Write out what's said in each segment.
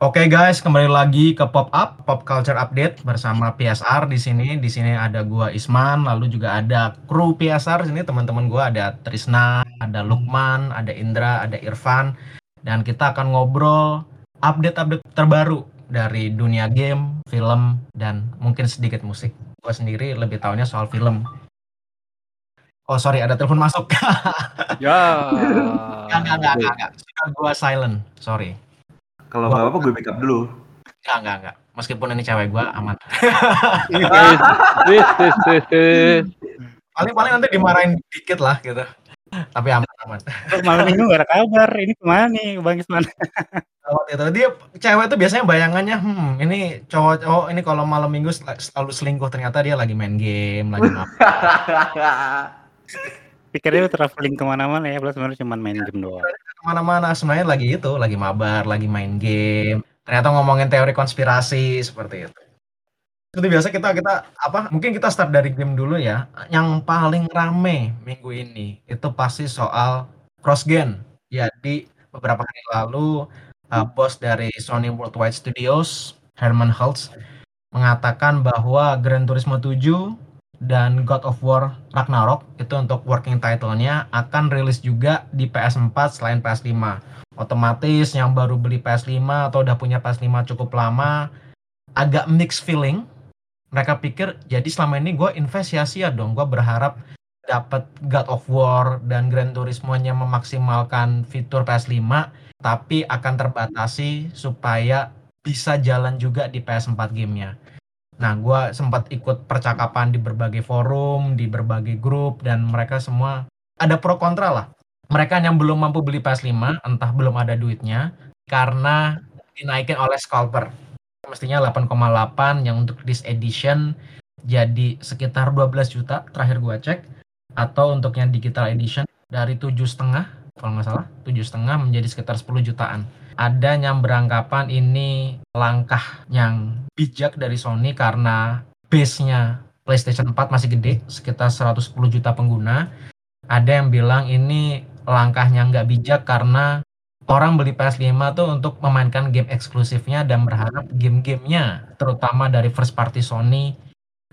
Oke guys, kembali lagi ke Pop Up, Pop Culture Update bersama PSR di sini. Di sini ada gua Isman, lalu juga ada kru PSR sini teman-teman gua ada Trisna, ada Lukman, ada Indra, ada Irfan dan kita akan ngobrol update-update terbaru dari dunia game, film dan mungkin sedikit musik. Gua sendiri lebih tahunya soal film. Oh sorry, ada telepon masuk. Ya. Enggak, enggak, enggak, enggak, enggak. Sudah gua silent, sorry. Kalau nggak apa-apa gue backup dulu. Enggak, enggak, enggak. Meskipun ini cewek gua aman. Wis, wis, wis, wis. Paling-paling nanti dimarahin dikit lah gitu. Tapi aman, aman. Malam minggu gak ada kabar, ini ke mana nih Bang Isman? Itu dia cewek itu biasanya bayangannya, hmm ini cowok-cowok ini kalau malam minggu sel- selalu selingkuh ternyata dia lagi main game, lagi apa. Pikirnya traveling ke mana-mana ya, padahal sebenarnya cuma main game doang. Ke mana-mana sebenarnya lagi itu, lagi mabar, lagi main game. Ternyata ngomongin teori konspirasi seperti itu. Seperti biasa kita kita apa? Mungkin kita start dari game dulu ya. Yang paling rame minggu ini itu pasti soal cross gen. Jadi beberapa hari lalu uh, bos dari Sony Worldwide Studios Herman Hulst mengatakan bahwa Gran Turismo 7 dan God of War Ragnarok itu untuk working title-nya akan rilis juga di PS4 selain PS5. Otomatis yang baru beli PS5 atau udah punya PS5 cukup lama agak mixed feeling. Mereka pikir jadi selama ini gue invest sia-sia dong. Gue berharap dapat God of War dan Gran Turismo-nya memaksimalkan fitur PS5 tapi akan terbatasi supaya bisa jalan juga di PS4 gamenya. Nah, gue sempat ikut percakapan di berbagai forum, di berbagai grup, dan mereka semua ada pro kontra lah. Mereka yang belum mampu beli PS5, entah belum ada duitnya, karena dinaikin oleh scalper. Mestinya 8,8 yang untuk this edition jadi sekitar 12 juta terakhir gua cek atau untuk yang digital edition dari tujuh setengah kalau nggak salah tujuh setengah menjadi sekitar 10 jutaan ada yang beranggapan ini langkah yang bijak dari Sony karena base-nya PlayStation 4 masih gede sekitar 110 juta pengguna ada yang bilang ini langkahnya nggak bijak karena orang beli PS5 tuh untuk memainkan game eksklusifnya dan berharap game-gamenya terutama dari first party Sony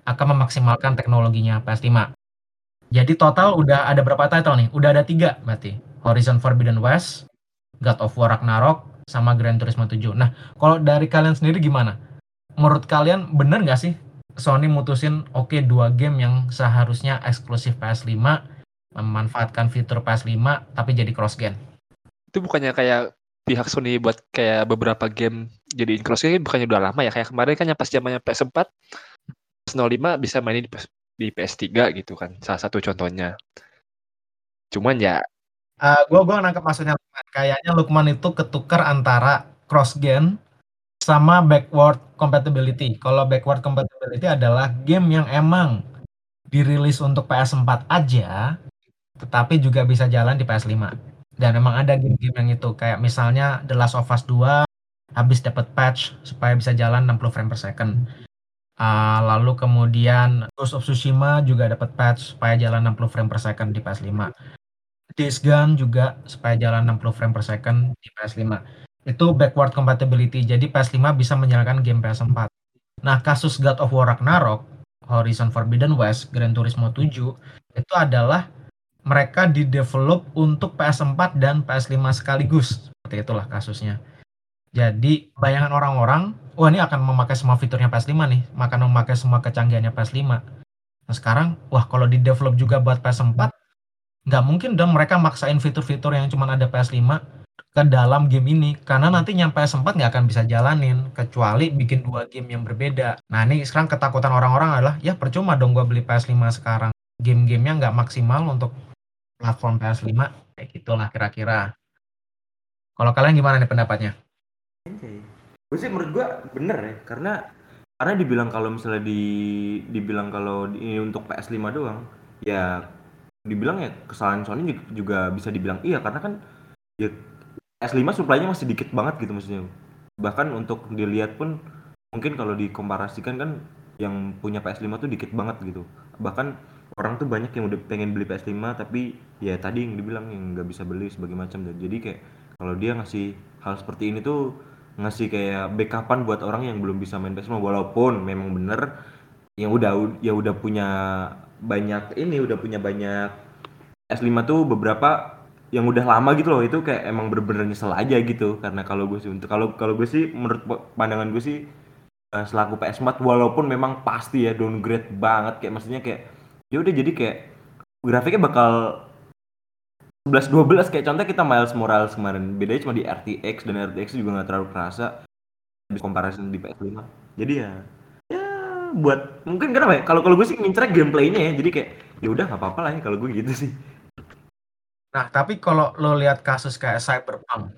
akan memaksimalkan teknologinya PS5 jadi total udah ada berapa title nih? Udah ada tiga berarti. Horizon Forbidden West, God of War Ragnarok, sama Gran Turismo 7. Nah, kalau dari kalian sendiri gimana? Menurut kalian bener nggak sih Sony mutusin oke dua game yang seharusnya eksklusif PS5 memanfaatkan fitur PS5 tapi jadi cross gen? Itu bukannya kayak pihak Sony buat kayak beberapa game jadiin cross gen bukannya udah lama ya kayak kemarin kan yang pas zamannya PS4 PS05 bisa mainin di, PS, di PS3 gitu kan salah satu contohnya. Cuman ya Uh, gua gua nangkep maksudnya. Kayaknya Lukman itu ketukar antara cross gen sama backward compatibility. Kalau backward compatibility adalah game yang emang dirilis untuk PS4 aja, tetapi juga bisa jalan di PS5. Dan emang ada game-game yang itu, kayak misalnya The Last of Us 2 habis dapat patch supaya bisa jalan 60 frame per second. Uh, lalu kemudian Ghost of Tsushima juga dapat patch supaya jalan 60 frame per second di PS5. Days Gone juga supaya jalan 60 frame per second di PS5. Itu backward compatibility, jadi PS5 bisa menyalakan game PS4. Nah, kasus God of War Ragnarok, Horizon Forbidden West, Gran Turismo 7, itu adalah mereka di-develop untuk PS4 dan PS5 sekaligus. Seperti itulah kasusnya. Jadi, bayangan orang-orang, wah ini akan memakai semua fiturnya PS5 nih, akan memakai semua kecanggihannya PS5. Nah, sekarang, wah kalau di-develop juga buat PS4, nggak mungkin dong mereka maksain fitur-fitur yang cuma ada PS5 ke dalam game ini. Karena nanti nyampe PS4 nggak akan bisa jalanin kecuali bikin dua game yang berbeda. Nah ini sekarang ketakutan orang-orang adalah ya percuma dong gua beli PS5 sekarang. Game-gamenya nggak maksimal untuk platform PS5 kayak gitulah kira-kira. Kalau kalian gimana nih pendapatnya? Gue sih menurut gue bener ya, karena karena dibilang kalau misalnya di dibilang kalau ini untuk PS5 doang, ya dibilang ya kesalahan Sony juga, bisa dibilang iya karena kan ya PS5 supply-nya masih dikit banget gitu maksudnya. Bahkan untuk dilihat pun mungkin kalau dikomparasikan kan yang punya PS5 tuh dikit banget gitu. Bahkan orang tuh banyak yang udah pengen beli PS5 tapi ya tadi yang dibilang yang nggak bisa beli sebagai macam dan jadi kayak kalau dia ngasih hal seperti ini tuh ngasih kayak backupan buat orang yang belum bisa main PS5 walaupun memang bener yang udah ya udah punya banyak ini udah punya banyak PS5 tuh beberapa yang udah lama gitu loh. Itu kayak emang bener-bener nyesel aja gitu. Karena kalau gue sih untuk kalau kalau gue sih menurut pandangan gue sih eh, selaku PS4 walaupun memang pasti ya downgrade banget. Kayak maksudnya kayak ya udah jadi kayak grafiknya bakal 11 12 kayak contoh kita Miles Morales kemarin. Bedanya cuma di RTX dan RTX juga nggak terlalu kerasa. Di comparison di PS5 jadi ya buat mungkin kenapa ya? Kalau kalau gue sih ngincer gameplaynya ya jadi kayak ya udah nggak apa-apa lah ya kalau gue gitu sih. Nah, tapi kalau lo lihat kasus kayak Cyberpunk,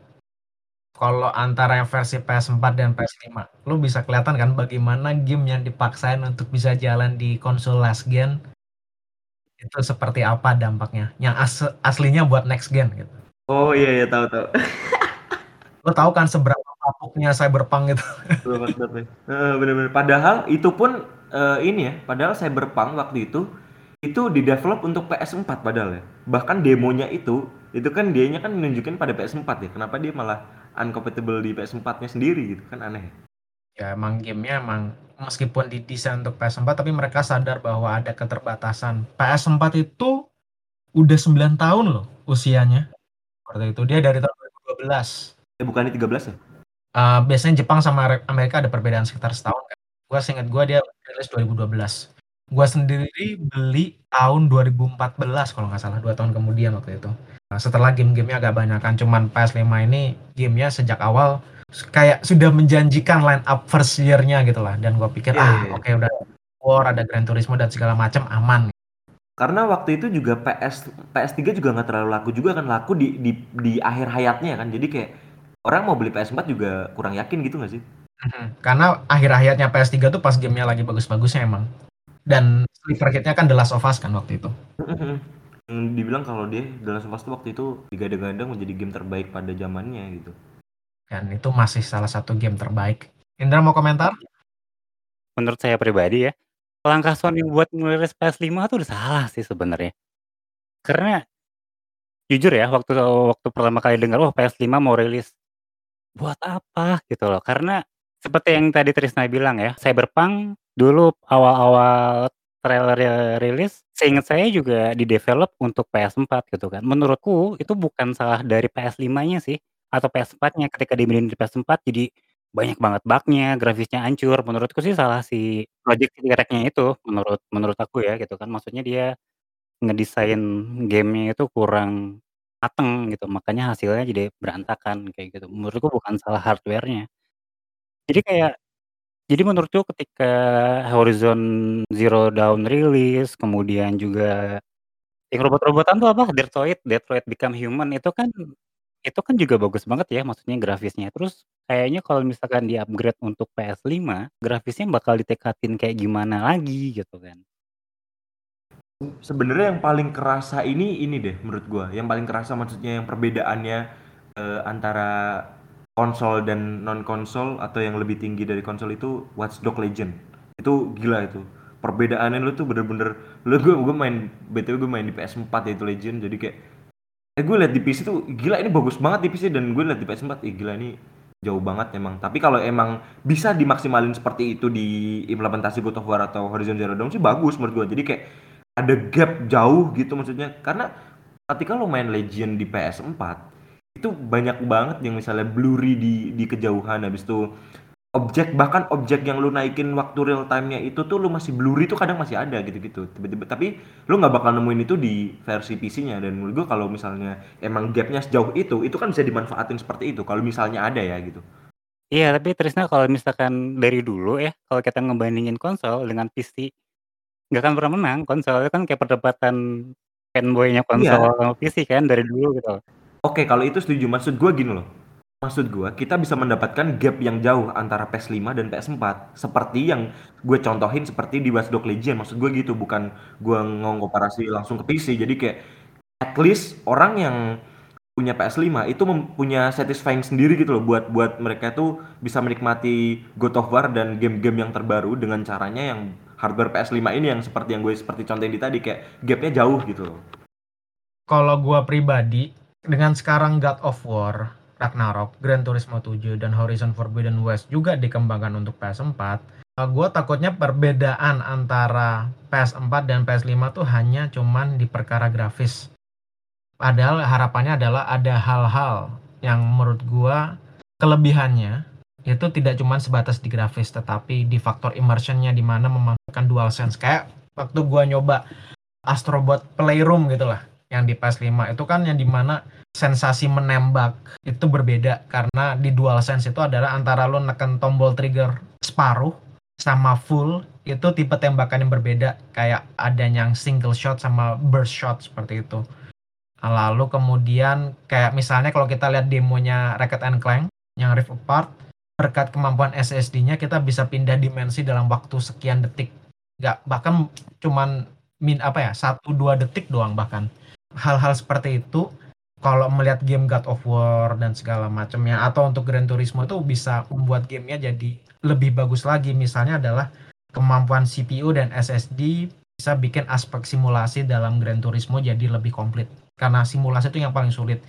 kalau antara yang versi PS4 dan PS5, lo bisa kelihatan kan bagaimana game yang dipaksain untuk bisa jalan di konsol last gen? Itu seperti apa dampaknya? Yang as aslinya buat next gen gitu. oh iya iya tahu tahu. Lo tahu kan seberapa kapuknya Cyberpunk itu? Eh, bener-bener padahal itu pun eh, ini ya padahal Cyberpunk waktu itu itu di develop untuk PS4 padahal ya bahkan demonya itu itu kan dianya kan menunjukin pada PS4 ya kenapa dia malah uncompatible di PS4 nya sendiri gitu kan aneh Ya emang gamenya emang meskipun didesain untuk PS4 tapi mereka sadar bahwa ada keterbatasan. PS4 itu udah 9 tahun loh usianya. Seperti itu dia dari tahun 2012. eh bukannya 13 ya Uh, biasanya Jepang sama Amerika ada perbedaan sekitar setahun kan. Gua seingat gua dia rilis 2012. Gua sendiri beli tahun 2014 kalau nggak salah dua tahun kemudian waktu itu. Nah, setelah game-gamenya agak banyak kan, cuman PS5 ini gamenya sejak awal kayak sudah menjanjikan line up first year-nya gitu lah. Dan gua pikir Iya, ah iya. oke udah War ada Gran Turismo dan segala macam aman. karena waktu itu juga PS PS3 juga nggak terlalu laku juga kan laku di di di akhir hayatnya kan jadi kayak orang mau beli PS4 juga kurang yakin gitu nggak sih Mhm. Karena akhir hayatnya PS3 tuh pas gamenya lagi bagus-bagusnya emang. Dan sleeper hit-nya kan The Last of Us kan waktu itu. Yang dibilang kalau dia The Last of Us tuh waktu itu digadang-gadang menjadi game terbaik pada zamannya gitu Dan itu masih salah satu game terbaik. Indra mau komentar? Menurut saya pribadi ya, langkah Sony buat ngerilis PS5 tuh udah salah sih sebenarnya. Karena jujur ya waktu waktu pertama kali dengar wah PS5 mau rilis. Buat apa gitu loh. Karena seperti yang tadi Trisna bilang ya, Cyberpunk dulu awal-awal trailer rilis, seingat saya juga di-develop untuk PS4 gitu kan. Menurutku itu bukan salah dari PS5-nya sih atau PS4-nya ketika dimainin di PS4 jadi banyak banget bug-nya, grafisnya hancur. Menurutku sih salah si Project Direct-nya itu menurut menurut aku ya gitu kan. Maksudnya dia ngedesain gamenya itu kurang mateng gitu, makanya hasilnya jadi berantakan kayak gitu. Menurutku bukan salah hardware-nya. Jadi kayak jadi menurutku ketika Horizon Zero Dawn rilis, kemudian juga yang robot-robotan tuh apa? Detroit Detroit Become Human itu kan itu kan juga bagus banget ya maksudnya grafisnya. Terus kayaknya kalau misalkan di-upgrade untuk PS5, grafisnya bakal ditekatin kayak gimana lagi gitu kan. Sebenarnya yang paling kerasa ini ini deh menurut gua. Yang paling kerasa maksudnya yang perbedaannya eh, antara konsol dan non konsol atau yang lebih tinggi dari konsol itu Watch Dogs Legend. Itu gila itu. Perbedaannya lu tuh bener-bener lu gue gue main btw gue main di PS4 ya itu Legend. Jadi kayak eh gue liat di PC tuh gila ini bagus banget di PC dan gue liat di PS4 ih gila ini jauh banget emang. Tapi kalau emang bisa dimaksimalin seperti itu di implementasi God of War atau Horizon Zero Dawn sih bagus menurut gue jadi kayak ada gap jauh gitu maksudnya. Karena ketika lo main Legend di PS4 itu banyak banget yang misalnya blurry di di kejauhan. Habis itu objek bahkan objek yang lu naikin waktu real time-nya itu tuh lu masih blurry tuh kadang masih ada gitu-gitu. Tiba-tiba tapi lu nggak bakal nemuin itu di versi PC-nya dan menurut gua kalau misalnya emang gapnya sejauh itu itu kan bisa dimanfaatin seperti itu kalau misalnya ada ya gitu. Iya, tapi Trisna kalau misalkan dari dulu ya, kalau kita ngebandingin konsol dengan PC, nggak akan pernah menang. Konsol itu kan kayak perdebatan fanboy-nya konsol sama PC kan dari dulu gitu. Oke, kalau itu setuju. Maksud gua gini loh. Maksud gua, kita bisa mendapatkan gap yang jauh antara PS5 dan PS4. Seperti yang gue contohin seperti di Watch Dogs Legion. Maksud gue gitu, bukan gua ngomparasi langsung ke PC. Jadi kayak at least orang yang punya PS5 itu punya satisfying sendiri gitu loh buat buat mereka tuh bisa menikmati God of War dan game-game yang terbaru dengan caranya yang hardware PS5 ini yang seperti yang gue seperti contohin di tadi kayak gapnya jauh gitu. Kalau gua pribadi dengan sekarang God of War Ragnarok, Gran Turismo 7, dan Horizon Forbidden West juga dikembangkan untuk PS4, uh, gue takutnya perbedaan antara PS4 dan PS5 tuh hanya cuman di perkara grafis. Padahal harapannya adalah ada hal-hal yang menurut gue kelebihannya itu tidak cuma sebatas di grafis tetapi di faktor immersionnya di mana dual sense kayak waktu gua nyoba Astrobot Playroom gitu lah yang di PS5 itu kan yang di mana sensasi menembak itu berbeda karena di dual sense itu adalah antara lo neken tombol trigger separuh sama full itu tipe tembakan yang berbeda. Kayak ada yang single shot sama burst shot seperti itu. Lalu kemudian kayak misalnya kalau kita lihat demonya Ratchet and Clank yang Rift Apart berkat kemampuan SSD-nya kita bisa pindah dimensi dalam waktu sekian detik. Nggak bahkan cuman min apa ya satu dua detik doang bahkan. Hal-hal seperti itu kalau melihat game God of War dan segala macamnya atau untuk Gran Turismo itu bisa membuat gamenya jadi lebih bagus lagi. Misalnya adalah kemampuan CPU dan SSD bisa bikin aspek simulasi dalam Gran Turismo jadi lebih komplit. Karena simulasi itu yang paling sulit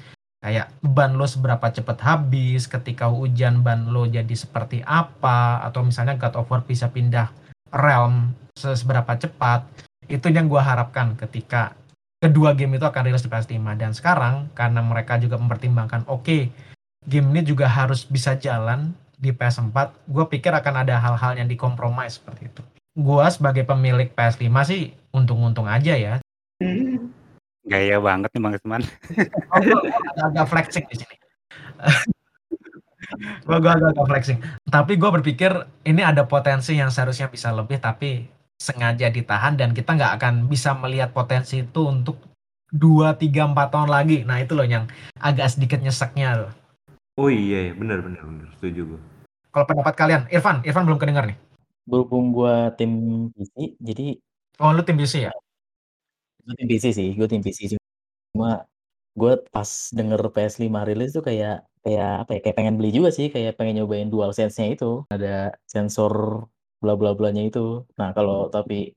kayak ban lo seberapa cepat habis ketika hujan ban lo jadi seperti apa atau misalnya God of War bisa pindah realm seberapa cepat itu yang gue harapkan ketika kedua game itu akan rilis di PS5 dan sekarang karena mereka juga mempertimbangkan oke okay, game ini juga harus bisa jalan di PS4 gue pikir akan ada hal-hal yang dikompromis seperti itu. Gue sebagai pemilik PS5 sih untung-untung aja ya Gaya banget nih Bang Isman. Oh, agak-agak flexing di sini. gue gue agak-agak flexing. Tapi gue berpikir ini ada potensi yang seharusnya bisa lebih, tapi sengaja ditahan dan kita nggak akan bisa melihat potensi itu untuk 2, 3, 4 tahun lagi. Nah itu loh yang agak sedikit nyeseknya loh. Oh iya, iya. benar benar benar setuju gue. Kalau pendapat kalian, Irfan, Irfan belum kedengar nih. Berhubung gue tim PC, jadi Oh lu tim PC ya? Gue tim PC sih, gue tim PC cuma gue pas denger PS5 rilis tuh kayak kayak apa ya kayak pengen beli juga sih kayak pengen nyobain dual sense-nya itu. Ada sensor bla bla blanya itu. Nah kalau tapi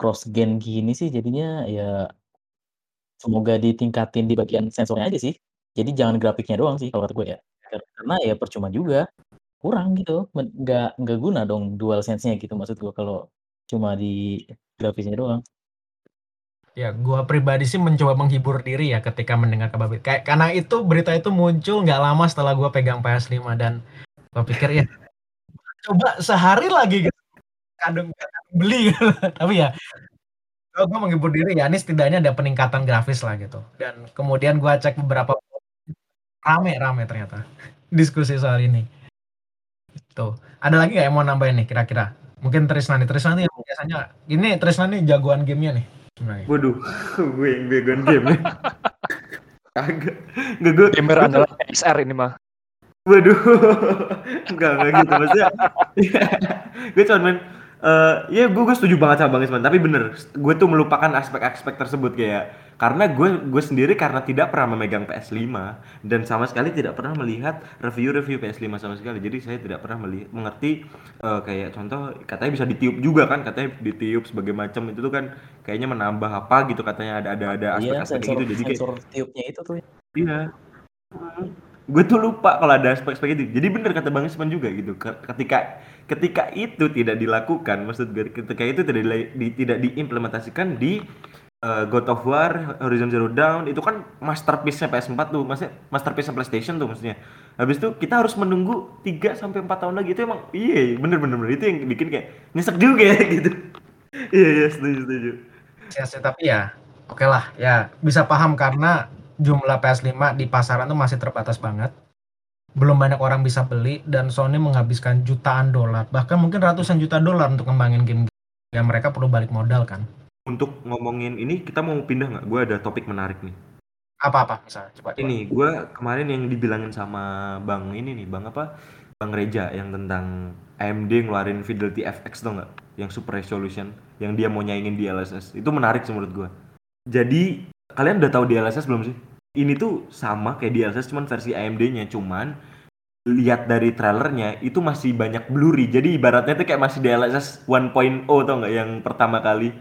cross gen gini sih jadinya ya semoga ditingkatin di bagian sensornya aja sih. Jadi jangan grafiknya doang sih kalau kata gue ya. Karena ya percuma juga. Kurang gitu nggak nggak guna dong dual sense-nya gitu maksud gue kalau cuma di grafisnya doang Ya, gua pribadi sih mencoba menghibur diri ya ketika mendengar kabar. Kayak karena itu berita itu muncul nggak lama setelah gua pegang PS5 dan gua pikir ya coba sehari lagi gitu. Kadang beli gitu. Tapi ya gua menghibur diri ya ini setidaknya ada peningkatan grafis lah gitu. Dan kemudian gua cek beberapa rame-rame ternyata diskusi soal ini. Tuh. Ada lagi nggak yang mau nambahin nih kira-kira? Mungkin Trisna nih. Trisna nih biasanya ini Trisna nih jagoan gamenya nih. Waduh, gue yang begon game. Kagak. Enggak gue. Gamer adalah XR ini mah. Waduh. Enggak, enggak gitu maksudnya. gue cuma main uh, ya gue, gue setuju banget sama Bang Isman, tapi bener, gue tuh melupakan aspek-aspek tersebut kayak karena gue gue sendiri karena tidak pernah memegang PS5 dan sama sekali tidak pernah melihat review-review PS5 sama sekali. Jadi saya tidak pernah melihat mengerti uh, kayak contoh katanya bisa ditiup juga kan, katanya ditiup sebagai macam itu tuh kan kayaknya menambah apa gitu katanya ada ada ada iya, aspek-aspek iya, gitu jadi kayak tiupnya itu tuh. Iya. Gue tuh lupa kalau ada aspek-aspek itu. Jadi bener kata Bang Isman juga gitu. Ketika ketika itu tidak dilakukan, maksud gue ketika itu tidak di, tidak diimplementasikan di uh, God of War, Horizon Zero Dawn itu kan masterpiece-nya PS4 tuh, maksudnya masterpiece PlayStation tuh maksudnya. Habis itu kita harus menunggu 3 sampai 4 tahun lagi itu emang iya bener bener bener itu yang bikin kayak nyesek juga ya gitu. iya iya setuju setuju. Ya, tapi ya oke okay lah ya bisa paham karena jumlah PS5 di pasaran tuh masih terbatas banget. Belum banyak orang bisa beli dan Sony menghabiskan jutaan dolar, bahkan mungkin ratusan juta dolar untuk ngembangin game. Ya mereka perlu balik modal kan untuk ngomongin ini kita mau pindah nggak? Gue ada topik menarik nih. Apa-apa misalnya? Coba, coba. Ini gue kemarin yang dibilangin sama Bang ini nih, Bang apa? Bang Reja yang tentang AMD ngeluarin Fidelity FX tuh nggak? Yang super resolution, yang dia mau nyaingin DLSS. Itu menarik sih menurut gue. Jadi kalian udah tahu DLSS belum sih? Ini tuh sama kayak DLSS cuman versi AMD-nya, cuman lihat dari trailernya itu masih banyak blurry. Jadi ibaratnya tuh kayak masih DLSS 1.0 tau nggak yang pertama kali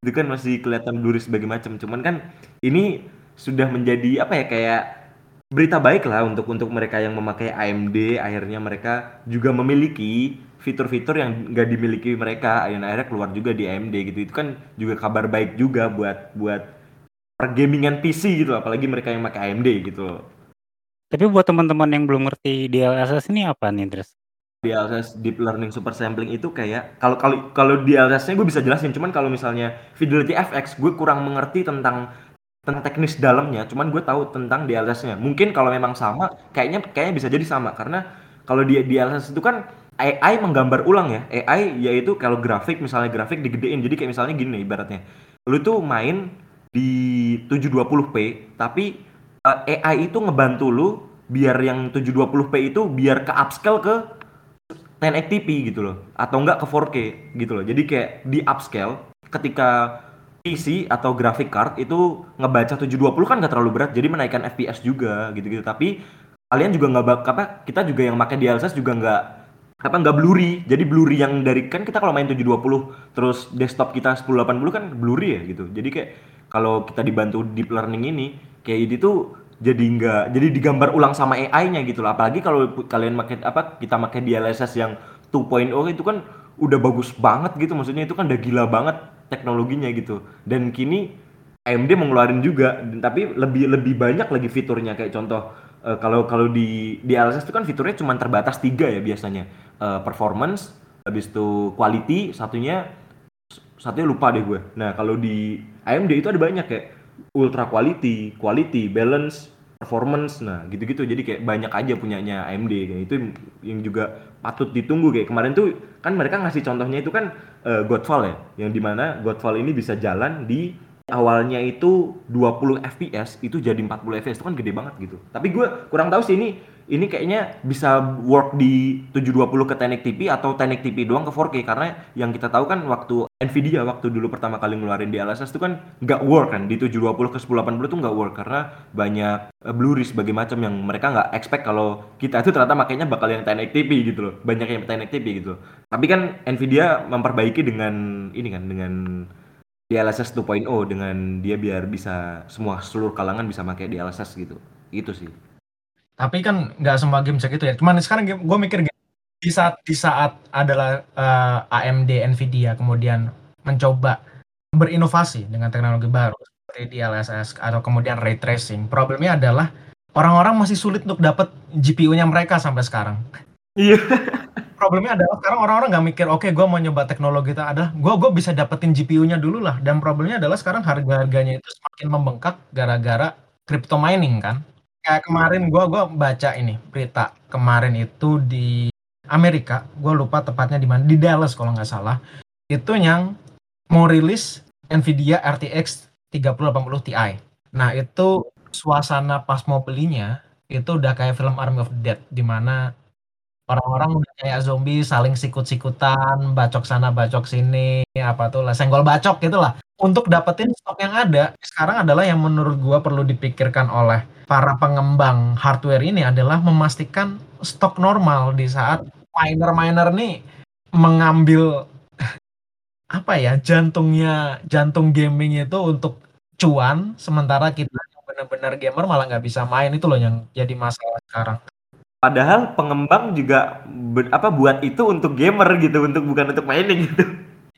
itu kan masih kelihatan blurry sebagai macam. Cuman kan ini sudah menjadi apa ya kayak berita baik lah untuk untuk mereka yang memakai AMD akhirnya mereka juga memiliki fitur-fitur yang nggak dimiliki mereka. Dan akhirnya keluar juga di AMD gitu. Itu kan juga kabar baik juga buat buat pergamingan PC gitu apalagi mereka yang pakai AMD gitu. Tapi buat teman-teman yang belum ngerti DLSS ini apa nih, Dres? DLSS Deep Learning Super Sampling itu kayak kalau kalau kalau DLSS-nya gue bisa jelasin, cuman kalau misalnya Fidelity FX gue kurang mengerti tentang tentang teknis dalamnya, cuman gue tahu tentang DLSS-nya. Mungkin kalau memang sama, kayaknya kayaknya bisa jadi sama karena kalau di DLSS itu kan AI menggambar ulang ya. AI yaitu kalau grafik misalnya grafik digedein. Jadi kayak misalnya gini ibaratnya. Lu tuh main di 720p tapi uh, eh, AI itu ngebantu lu biar yang 720p itu biar ke upscale ke 1080p gitu loh. Atau enggak ke 4K gitu loh. Jadi kayak di upscale ketika PC atau graphic card itu ngebaca 720 kan nggak terlalu berat jadi menaikkan FPS juga gitu-gitu. Tapi kalian juga nggak apa kita juga yang pakai DLSS juga nggak apa nggak blurry. Jadi blurry yang dari kan kita kalau main 720 terus desktop kita 1080 kan blurry ya gitu. Jadi kayak kalau kita dibantu deep learning ini kayak ini tuh jadi nggak jadi digambar ulang sama AI-nya gitu loh. Apalagi kalau kalian pakai apa kita pakai DLSS yang 2.0 itu kan udah bagus banget gitu. Maksudnya itu kan udah gila banget teknologinya gitu. Dan kini AMD mengeluarin juga. Tapi lebih lebih banyak lagi fiturnya. Kayak contoh uh, kalau kalau di di LSS itu kan fiturnya cuma terbatas tiga ya biasanya. Uh, performance habis itu quality satunya satunya lupa deh gue. Nah kalau di AMD itu ada banyak kayak ultra quality quality balance performance. Nah gitu-gitu. Jadi kayak banyak aja punyanya AMD kayak itu yang juga patut ditunggu. Kayak kemarin tuh kan mereka ngasih contohnya itu kan uh, Godfall ya. Yang di mana Godfall ini bisa jalan di awalnya itu 20 fps itu jadi 40 fps itu kan gede banget gitu. Tapi gue kurang tahu sih ini ini kayaknya bisa work di 720 ke 1080p atau 1080p doang ke 4K karena yang kita tahu kan waktu Nvidia waktu dulu pertama kali ngeluarin di itu kan nggak work kan. Di 720 ke 1080 itu nggak work karena banyak uh, blurry sebagai macam yang mereka nggak expect kalau kita itu ternyata makanya bakal yang 1080p gitu loh. Banyak yang 1080p gitu tapi kan Nvidia memperbaiki dengan ini kan dengan DLSS 2.0 dengan dia biar bisa semua seluruh kalangan bisa pakai DLSS gitu itu sih tapi kan nggak semua game segitu ya. Cuman sekarang gue mikir di saat di saat adalah uh, eh, AMD Nvidia kemudian mencoba berinovasi dengan teknologi baru seperti DLSS atau kemudian ray tracing. Problemnya adalah orang-orang masih sulit untuk dapat GPU-nya mereka sampai sekarang. Iya. Problemnya adalah sekarang orang-orang nggak mikir, oke, okay, gue mau nyoba teknologi itu adalah gue gue bisa dapetin GPU-nya dulu lah. Dan problemnya adalah sekarang harga-harganya itu semakin membengkak gara-gara crypto mining kan kayak kemarin gue gua baca ini berita kemarin itu di Amerika gue lupa tepatnya di mana di Dallas kalau nggak salah itu yang mau rilis Nvidia RTX 3080 Ti nah itu suasana pas mau belinya itu udah kayak film Army of the Dead di mana orang-orang kayak zombie saling sikut-sikutan bacok sana bacok sini apa tuh lah senggol bacok gitulah untuk dapetin stok yang ada sekarang adalah yang menurut gua perlu dipikirkan oleh para pengembang hardware ini adalah memastikan stok normal di saat miner-miner nih mengambil apa ya jantungnya jantung gaming itu untuk cuan sementara kita yang benar-benar gamer malah nggak bisa main itu loh yang jadi masalah sekarang. Padahal pengembang juga apa buat itu untuk gamer gitu untuk bukan untuk mining gitu.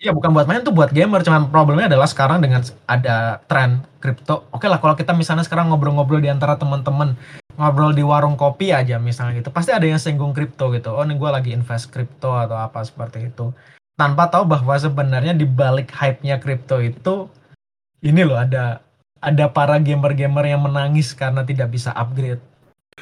Iya bukan buat main tuh buat gamer, cuman problemnya adalah sekarang dengan ada tren kripto. Oke lah kalau kita misalnya sekarang ngobrol-ngobrol di antara teman-teman, ngobrol di warung kopi aja misalnya gitu, pasti ada yang singgung kripto gitu. Oh nih gue lagi invest kripto atau apa seperti itu. Tanpa tahu bahwa sebenarnya di balik hype-nya kripto itu ini loh ada ada para gamer-gamer yang menangis karena tidak bisa upgrade.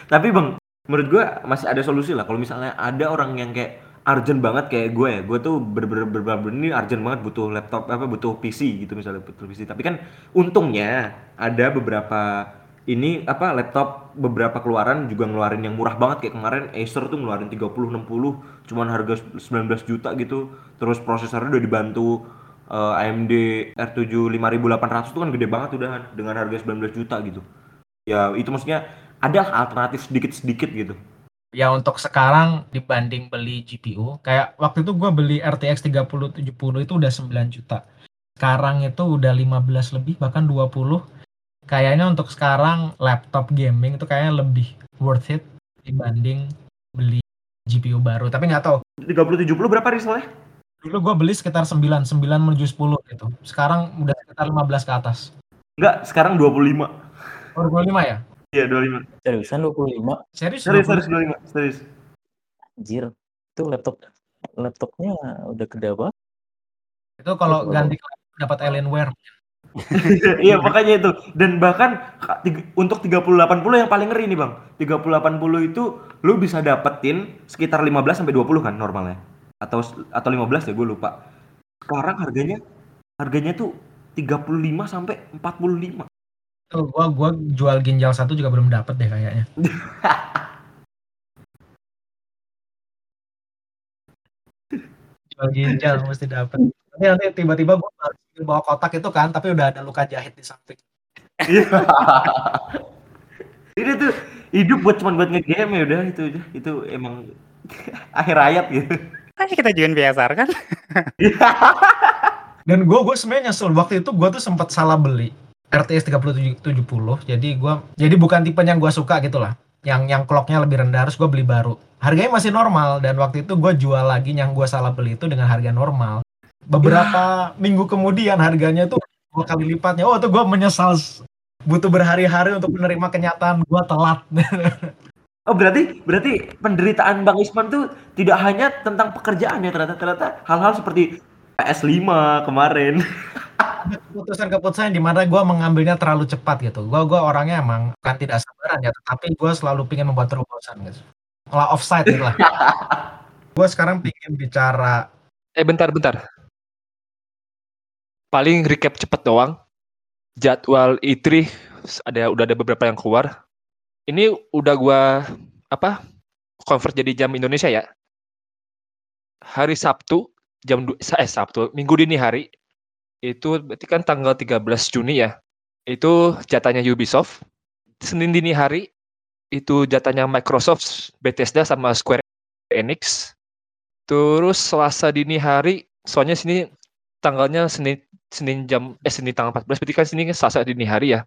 Tapi bang, menurut gue masih ada solusi lah. Kalau misalnya ada orang yang kayak urgent banget kayak gue ya gue tuh bener-bener bener ini urgent banget butuh laptop apa butuh PC gitu misalnya butuh PC tapi kan untungnya ada beberapa ini apa laptop beberapa keluaran juga ngeluarin yang murah banget. Kayak kemarin Acer tuh ngeluarin 30 60 cuman harga 19 juta gitu. Terus prosesornya udah dibantu uh, AMD R7 5800 tuh kan gede banget udah dengan harga 19 juta gitu. Ya itu maksudnya ada alternatif sedikit-sedikit gitu ya untuk sekarang dibanding beli GPU kayak waktu itu gue beli RTX 3070 itu udah 9 juta sekarang itu udah 15 lebih bahkan 20 kayaknya untuk sekarang laptop gaming itu kayaknya lebih worth it dibanding beli GPU baru. Tapi nggak tahu. 3070 berapa riselnya? Dulu gue beli sekitar 9, 9 menuju 10 gitu. Sekarang udah sekitar 15 ke atas. Enggak, sekarang 25. Oh, 25 ya? Iya, 25. Seriusan 25? Serius? Serius, 25? serius 25. Serius. Anjir. Itu laptop laptopnya udah gede banget. Itu kalau Itu ganti dapat Alienware. Iya makanya itu dan bahkan untuk 3080 yang paling ngeri nih bang 3080 itu lu bisa dapetin sekitar 15 sampai 20 kan normalnya atau atau 15 ya gue lupa sekarang harganya harganya tuh 35 sampai 45 Tuh, gua gua jual ginjal satu juga belum dapet deh kayaknya. jual ginjal mesti dapet. Tapi nanti tiba-tiba gua bawa kotak itu kan, tapi udah ada luka jahit di samping. Iya. ini tuh hidup buat cuman buat ngegame ya udah itu aja itu emang akhir hayat gitu Ayo kita jualan biasa kan? Dan gua gua sebenarnya nyesel waktu itu gua tuh sempat salah beli RTS 3070. Jadi gua jadi bukan tipe yang gua suka gitu lah. Yang yang clocknya lebih rendah harus gua beli baru. Harganya masih normal dan waktu itu gua jual lagi yang gua salah beli itu dengan harga normal. Beberapa minggu kemudian harganya tuh dua kali lipatnya. Oh, tuh gua menyesal butuh berhari-hari untuk menerima kenyataan gua telat. oh berarti berarti penderitaan bang Isman tuh tidak hanya tentang pekerjaan ya ternyata ternyata hal-hal seperti PS5 kemarin keputusan-keputusan di mana gue mengambilnya terlalu cepat gitu. Gue gua orangnya emang bukan tidak sabaran ya, tetapi gue selalu pingin membuat terobosan gitu. Olah offside gitu lah. gue sekarang pingin bicara Eh bentar bentar. Paling recap cepet doang. Jadwal E3 ada udah ada beberapa yang keluar. Ini udah gua apa? Convert jadi jam Indonesia ya. Hari Sabtu jam eh Sabtu, Minggu dini hari itu berarti kan tanggal 13 Juni ya. Itu jatahnya Ubisoft. Senin dini hari itu jatahnya Microsoft, Bethesda sama Square Enix. Terus Selasa dini hari, soalnya sini tanggalnya Senin Senin jam eh Senin tanggal 14 berarti kan sini Selasa dini hari ya.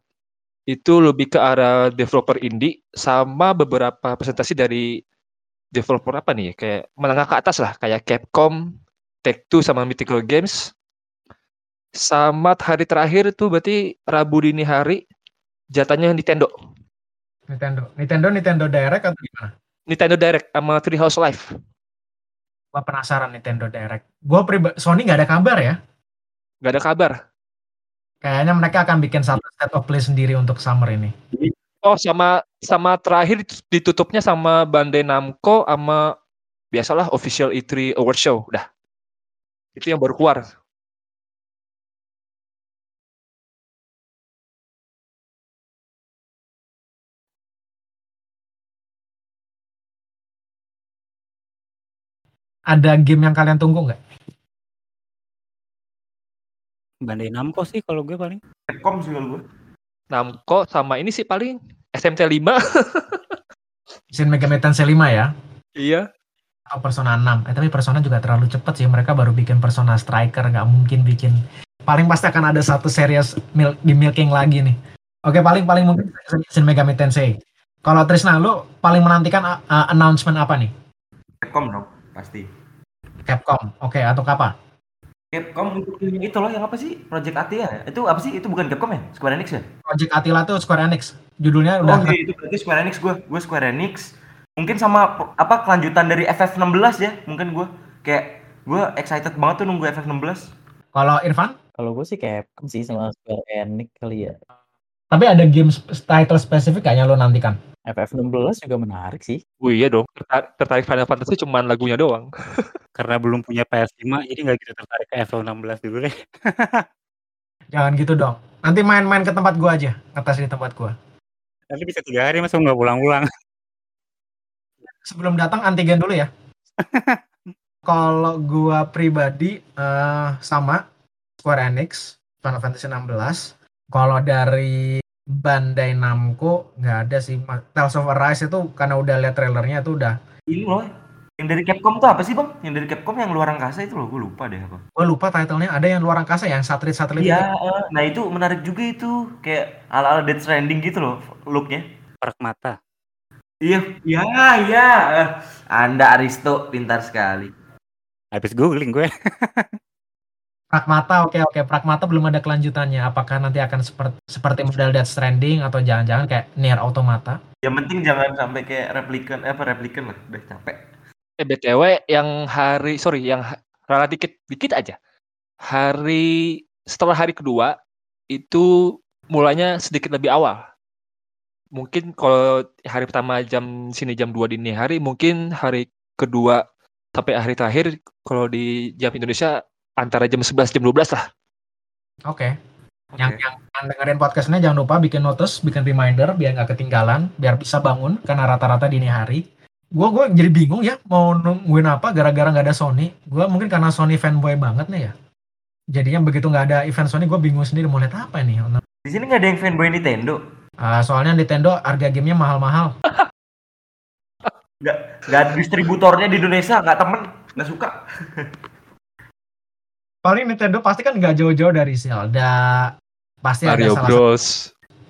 Itu lebih ke arah developer indie sama beberapa presentasi dari developer apa nih kayak menengah ke atas lah kayak Capcom, Take-Two sama Mythical Games. Sama hari terakhir itu berarti Rabu dini hari jatahnya Nintendo. Nintendo. Nintendo Nintendo Direct atau gimana? Nintendo Direct sama Treehouse Live. Gue penasaran Nintendo Direct. Gue pribadi Sony nggak ada kabar ya. Gak ada kabar. Kayaknya mereka akan bikin satu state of play sendiri untuk summer ini. Oh sama sama terakhir ditutupnya sama Bandai Namco sama biasalah official E3 Award Show udah. Itu yang baru keluar. Ada game yang kalian tunggu nggak? Bandai Namco sih kalau gue paling. Capcom sih kalau gue Namco sama ini sih paling SMT 5. Shin Megami Tensei 5 ya? iya. Atau Persona 6. Eh tapi Persona juga terlalu cepat sih. Mereka baru bikin Persona Striker. Nggak mungkin bikin. Paling pasti akan ada satu series mil di milking lagi nih. Oke paling paling mungkin Shin Megami Tensei. Kalau Trisna lu paling menantikan uh, announcement apa nih? Capcom dong pasti Capcom. Oke atau apa? Capcom untuk itu loh yang apa sih Project Atia ya? itu apa sih itu bukan Capcom ya Square Enix ya Project Attila tuh Square Enix. Judulnya oh udah iya itu berarti Square Enix gue gue Square Enix mungkin sama apa kelanjutan dari FF16 ya mungkin gue kayak gue excited banget tuh nunggu FF16 kalau Irfan Kalau gue sih Capcom sih sama Square Enix kali ya. tapi ada game title spesifik kayaknya lo nantikan. FF16 juga menarik sih. Oh iya dong. Tertar- Tertarik Final Fantasy cuman lagunya doang. Karena belum punya PS5 jadi nggak gitu tertarik ke FF16 dulu deh. Jangan gitu dong. Nanti main-main ke tempat gua aja, ngetes di tempat gua. Tapi bisa tiga hari masa nggak pulang-pulang. Sebelum datang antigen dulu ya. Kalau gua pribadi eh, sama Square Enix, Final Fantasy 16. Kalau dari Bandai Namco nggak ada sih. Tales of Arise itu karena udah lihat trailernya itu udah ini loh Yang dari Capcom tuh apa sih bang? Yang dari Capcom yang luar angkasa itu loh, gue lupa deh apa. Gue lupa titlenya, ada yang luar angkasa yang satelit-satelit Iya, itu. eh, nah itu menarik juga itu, kayak ala-ala Death Stranding gitu loh looknya. Pragmata. Iya, iya, iya. Eh, Anda Aristo pintar sekali. Habis googling gue. Pragmata, oke oke. Pragmata belum ada kelanjutannya. Apakah nanti akan seperti seperti model Death Stranding atau jangan-jangan kayak Nier Automata? Yang penting jangan sampai kayak replikan, eh, apa replikan lah, udah capek. Eh BTW yang hari sorry yang rada dikit dikit aja. Hari setelah hari kedua itu mulanya sedikit lebih awal. Mungkin kalau hari pertama jam sini jam 2 dini hari, mungkin hari kedua sampai hari terakhir kalau di jam Indonesia antara jam 11 jam 12 lah. Oke. Oke. Yang, yang yang dengerin podcast ini jangan lupa bikin notice, bikin reminder biar nggak ketinggalan, biar bisa bangun karena rata-rata dini hari. Gue gue jadi bingung ya mau nungguin apa gara-gara nggak ada Sony. Gue mungkin karena Sony fanboy banget nih ya. Jadinya begitu nggak ada event Sony gue bingung sendiri mau lihat apa nih. Di sini nggak ada yang fanboy Nintendo. Ah, soalnya Nintendo harga gamenya mahal-mahal. Nggak, nggak ada distributornya di Indonesia, nggak temen, nggak suka. Paling Nintendo pasti kan nggak jauh-jauh dari Zelda. Pasti ada Mario salah Bros.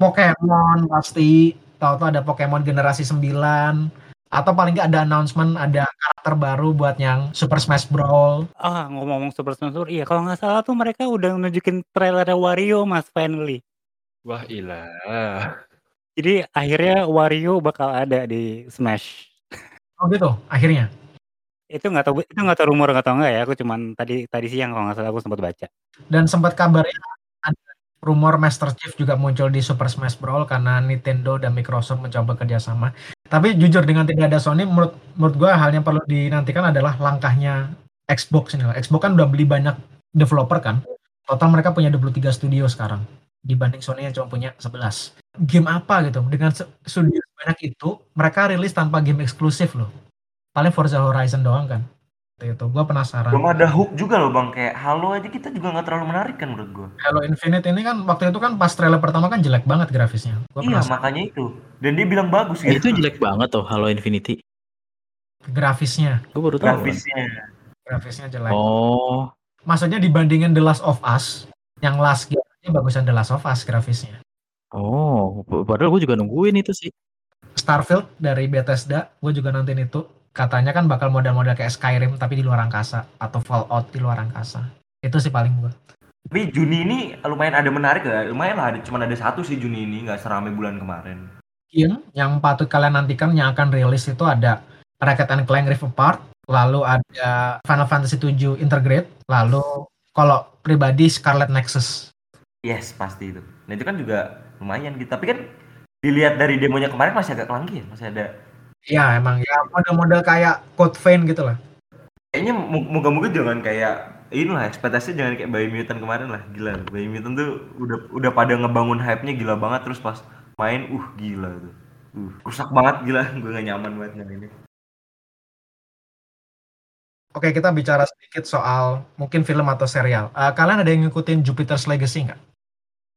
Pokemon pasti tahu-tahu ada Pokemon generasi 9 atau paling nggak ada announcement ada karakter baru buat yang Super Smash Brawl Ah, ngomong-ngomong Super Smash Bros. Iya, kalau nggak salah tuh mereka udah nunjukin trailer Wario, Mas, finally. Wah ilah. Jadi akhirnya Wario bakal ada di Smash. oh gitu akhirnya Itu nggak tahu itu nggak tahu rumor nggak tahu nggak ya. Aku cuman tadi tadi siang kalau nggak salah aku sempat baca. dan sempat kabarnya ada rumor Master Chief juga muncul di Super Smash Brawl karena Nintendo dan Microsoft mencoba kerjasama tapi jujur dengan tidak ada Sony menurut menurut gue hal yang perlu dinantikan adalah langkahnya Xbox ini lah. Xbox kan udah beli banyak developer kan total mereka punya 23 studio sekarang dibanding Sony yang cuma punya 11 game apa gitu dengan se- studio sebanyak itu mereka rilis tanpa game eksklusif loh paling Forza Horizon doang kan Seperti itu gue penasaran Belum ada hook juga loh bang, kayak Halo aja kita juga nggak terlalu menarik kan menurut gua. Halo Infinite ini kan waktu itu kan pas trailer pertama kan jelek banget grafisnya gue Iya penasaran makanya itu. Dan dia bilang bagus Eh, gitu. itu jelek banget tuh Halo Infinity. grafisnya Gue baru tahu. kan. grafisnya. grafisnya jelek Oh, maksudnya dibandingin The Last of Us yang last game bagusan The Last of Us grafisnya oh, padahal gue juga nungguin itu sih. Starfield dari Bethesda gue juga nonton itu katanya kan bakal model-model kayak Skyrim tapi di luar angkasa atau Fallout di luar angkasa itu sih paling gue Tapi Juni ini lumayan ada menarik ya. Lumayan lah, ada, cuman ada satu sih Juni ini, nggak seramai bulan kemarin. Mungkin yang patut kalian nantikan yang akan rilis itu ada Ratchet and Clank Rift Apart lalu ada Final Fantasy 7 Intergrade lalu kalau pribadi Scarlet Nexus Yes, pasti itu. Nah itu kan juga lumayan gitu. Tapi kan dilihat dari demonya kemarin masih agak kelangki ya. Masih ada ya emang ya model-model kayak Code Vein gitu lah kayaknya mo- moga-moga jangan kayak inilah ekspektasinya jangan kayak Bayi Mutant kemarin lah gila Bayi Mutant tuh udah udah pada ngebangun hype-nya gila banget terus pas main uh gila tuh uh rusak banget gila gue gak nyaman banget dengan ini Oke, kita bicara sedikit soal mungkin film atau serial. Eh, kalian ada yang ngikutin Jupiter's Legacy nggak?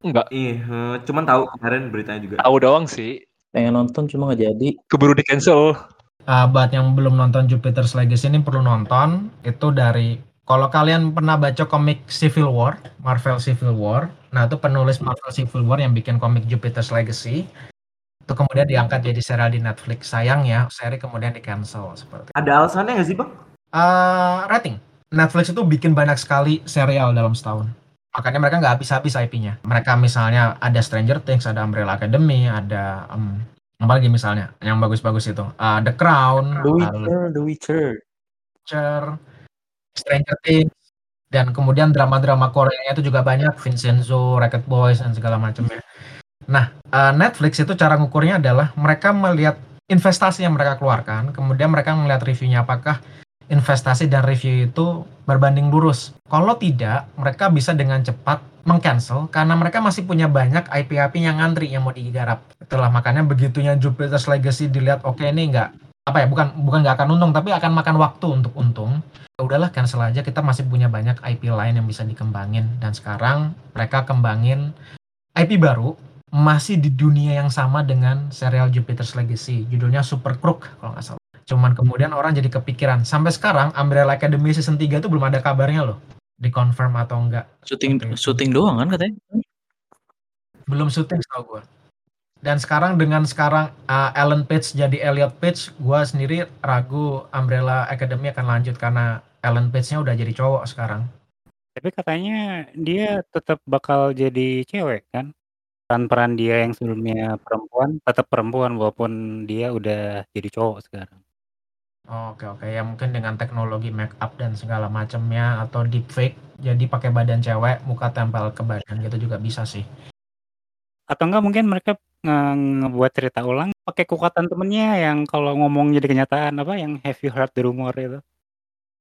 Enggak. iya eh, cuman tahu kemarin beritanya juga Tahu doang sih. Pengen nonton cuma nggak jadi. Keburu di cancel. Eh, buat yang belum nonton Jupiter's Legacy ini perlu nonton. Itu dari kalau kalian pernah baca komik Civil War, Marvel Civil War, nah itu penulis Marvel Civil War yang bikin komik Jupiter's Legacy. Itu kemudian diangkat jadi serial di Netflix. Sayang ya, seri kemudian di cancel seperti. itu. ada alasannya nggak sih bang Eh, rating. Netflix itu bikin banyak sekali serial dalam setahun. Makanya mereka nggak habis-habis IP-nya. Mereka misalnya ada Stranger Things, ada Umbrella Academy, ada em, apa lagi misalnya yang bagus-bagus itu. Eh, The Crown, The Witcher, The Witcher. Witcher, Stranger Things, dan kemudian drama-drama Korea itu juga banyak, Vincenzo, Racket Boys dan segala macamnya. Nah, eh, Netflix itu cara ngukurnya adalah mereka melihat investasi yang mereka keluarkan, kemudian mereka melihat reviewnya apakah investasi dan review itu berbanding lurus. Kalau tidak, mereka bisa dengan cepat mengcancel karena mereka masih punya banyak IP-IP yang ngantri yang mau digarap. Itulah makanya begitunya Jupiter's Legacy dilihat oke ini nggak apa ya bukan bukan nggak akan untung tapi akan makan waktu untuk untung. Ya udahlah cancel aja kita masih punya banyak IP lain yang bisa dikembangin dan sekarang mereka kembangin IP baru masih di dunia yang sama dengan serial Jupiter's Legacy judulnya Super Crook kalau nggak salah Cuman kemudian orang jadi kepikiran. Sampai sekarang Umbrella Academy season 3 itu belum ada kabarnya loh. Dikonfirm atau enggak. Syuting itu. syuting doang kan katanya? Belum syuting setahu gue. Dan sekarang dengan sekarang uh, Ellen Page jadi Elliot Page, gue sendiri ragu Umbrella Academy akan lanjut karena Ellen Page-nya udah jadi cowok sekarang. Tapi katanya dia tetap bakal jadi cewek kan? Peran-peran dia yang sebelumnya perempuan tetap perempuan walaupun dia udah jadi cowok sekarang. Oke oke ya mungkin dengan teknologi make up dan segala macamnya atau deepfake jadi pakai badan cewek muka tempel ke badan gitu juga bisa sih. Atau enggak mungkin mereka nge- ngebuat cerita ulang pakai kekuatan temennya yang kalau ngomong jadi kenyataan apa yang have you heard the rumor itu.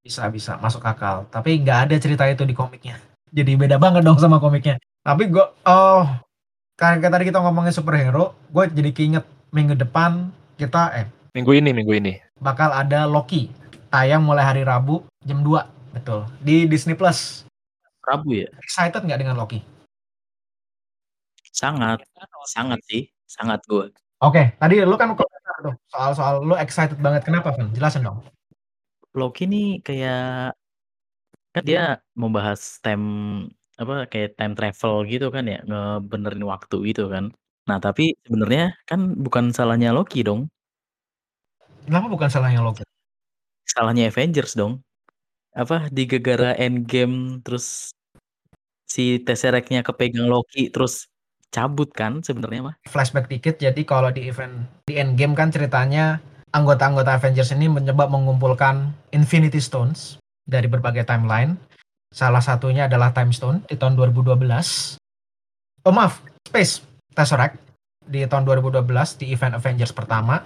Bisa bisa masuk akal. Tapi nggak ada cerita itu di komiknya. Jadi beda banget dong sama komiknya. Tapi gue oh karena tadi kita ngomongin superhero, gue jadi keinget minggu depan kita eh Minggu ini, minggu ini. bakal ada Loki tayang mulai hari Rabu jam 2 betul di Disney Plus. Rabu ya? Excited nggak dengan Loki? Sangat, sangat sih, sangat gue. Oke, tadi lu kan komentar tuh soal-soal lu excited banget. Kenapa, Van? Jelasin dong. Loki nih kayak kan dia membahas time apa kayak time travel gitu kan ya, ngebenerin waktu gitu kan. Nah, tapi sebenarnya kan bukan salahnya Loki dong. Kenapa bukan salahnya Loki? Salahnya Avengers dong. Apa di gegara Endgame terus si Tesseract-nya kepegang Loki terus cabut kan sebenarnya mah. Flashback dikit, jadi kalau di event di Endgame kan ceritanya anggota-anggota Avengers ini mencoba mengumpulkan Infinity Stones dari berbagai timeline. Salah satunya adalah Time Stone di tahun 2012. Oh maaf, Space Tesseract di tahun 2012 di event Avengers pertama.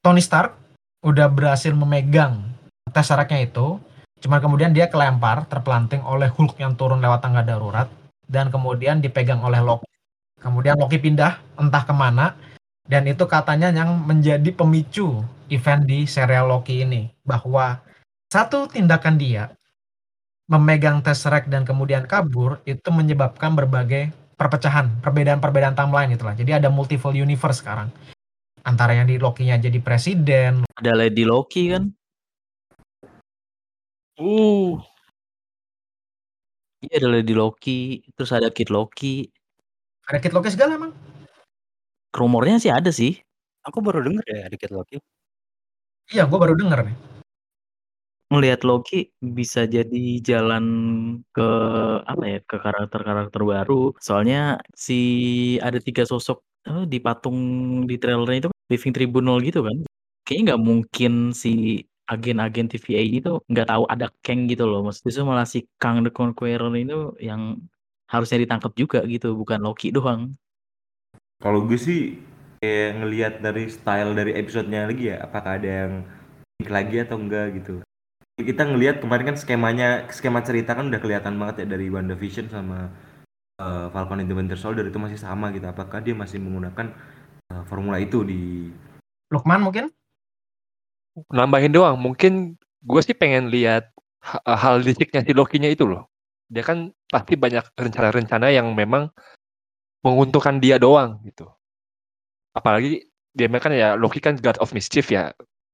Tony Stark udah berhasil memegang Tesseract-nya itu, cuma kemudian dia kelempar, terpelanting oleh Hulk yang turun lewat tangga darurat, dan kemudian dipegang oleh Loki. Kemudian Loki pindah entah ke mana, dan itu katanya yang menjadi pemicu event di serial Loki ini. Bahwa satu tindakan dia memegang Tesseract dan kemudian kabur, itu menyebabkan berbagai perpecahan, perbedaan-perbedaan timeline itulah. Jadi ada multiple universe sekarang. Antara yang di Loki-nya jadi presiden, Ada Lady Loki kan? Uh, Iya ada Lady Loki, terus ada Kid Loki. ada Kid Loki segala emang. Rumornya sih ada sih. Aku baru denger ya dikit Loki. Iya, gue baru denger nih. Ngelihat Loki bisa jadi jalan ke apa ya ke karakter-karakter baru. Soalnya si ada tiga sosok eh, di patung di trailernya itu kan, Living Tribunal gitu kan. Kayaknya nggak mungkin si agen-agen TVA itu nggak tahu ada Kang gitu loh. Maksudnya justru malah si Kang the Conqueror itu yang harusnya ditangkap juga gitu, bukan Loki doang. Kalau gue sih kayak ngelihat dari style dari episodenya lagi ya, apakah ada yang unik lagi atau enggak gitu. Kita ngelihat kemarin kan skemanya, skema cerita kan udah kelihatan banget ya dari WandaVision sama uh, Falcon and the Winter Soldier itu masih sama gitu. Apakah dia masih menggunakan uh, formula itu di Lukman mungkin? nambahin doang. Mungkin gue sih pengen lihat ha- hal listriknya si Loki-nya itu loh. Dia kan pasti banyak rencana-rencana yang memang menguntungkan dia doang gitu. Apalagi dia kan ya Loki kan God of Mischief ya.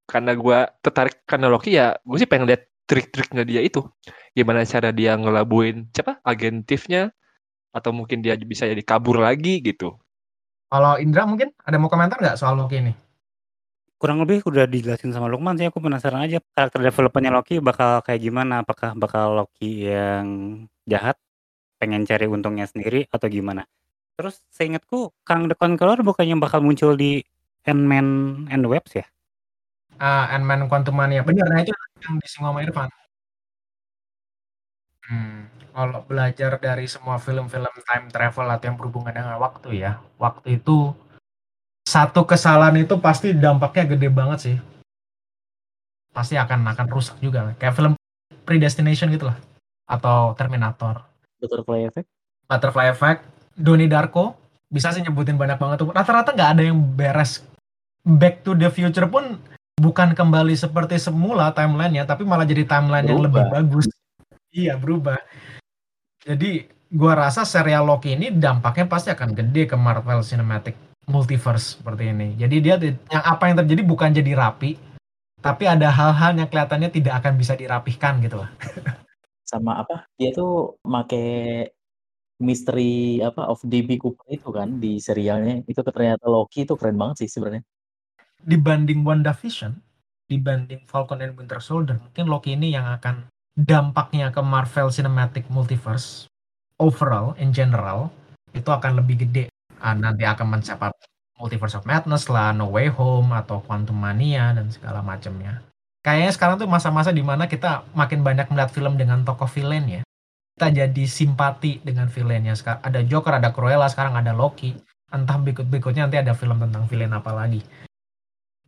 Karena gue tertarik karena Loki ya, gue sih pengen lihat trik-triknya dia itu. Gimana cara dia ngelabuin siapa agentifnya atau mungkin dia bisa jadi kabur lagi gitu. Kalau Indra mungkin ada mau komentar nggak soal Loki ini? Kurang lebih udah dijelasin sama Lukman sih aku penasaran aja karakter developmentnya Loki bakal kayak gimana apakah bakal Loki yang jahat pengen cari untungnya sendiri atau gimana terus seingatku Kang the Conqueror bukannya bakal muncul di Ant-Man and Webs ya Ah, Ant-Man Quantumania. Bener, nah itu yang disinggung sama Irfan. Hmm, kalau belajar dari semua film-film time travel atau yang berhubungan dengan waktu ya, waktu itu satu kesalahan itu pasti dampaknya gede banget sih. Pasti akan akan rusak juga. Kayak film Predestination gitu lah. Atau Terminator. Butterfly Effect. Butterfly Effect, Donnie Darko, bisa sih nyebutin banyak banget tuh. Rata-rata nggak ada yang beres. Back to the Future pun bukan kembali seperti semula timelinenya, tapi malah jadi timeline yang lebih Berubah. bagus. Iya berubah. Jadi gua rasa serial Loki ini dampaknya pasti akan gede ke Marvel Cinematic Multiverse seperti ini. Jadi dia di- yang apa yang terjadi bukan jadi rapi, tapi ada hal-hal yang kelihatannya tidak akan bisa dirapihkan gitu lah. Sama apa, dia tuh make misteri apa, of DB Cooper itu kan di serialnya, itu ternyata Loki itu keren banget sih sebenarnya. Dibanding WandaVision, dibanding Falcon and Winter Soldier, mungkin Loki ini yang akan dampaknya ke Marvel Cinematic Multiverse overall in general itu akan lebih gede. Ah, nanti akan mencapai Multiverse of Madness lah, No Way Home atau Quantum Mania dan segala macamnya. Kayaknya sekarang tuh masa-masa di mana kita makin banyak melihat film dengan tokoh villain ya. Kita jadi simpati dengan villainnya. Sekarang ada Joker, ada Cruella, sekarang ada Loki. Entah berikut-berikutnya nanti ada film tentang villain apa lagi.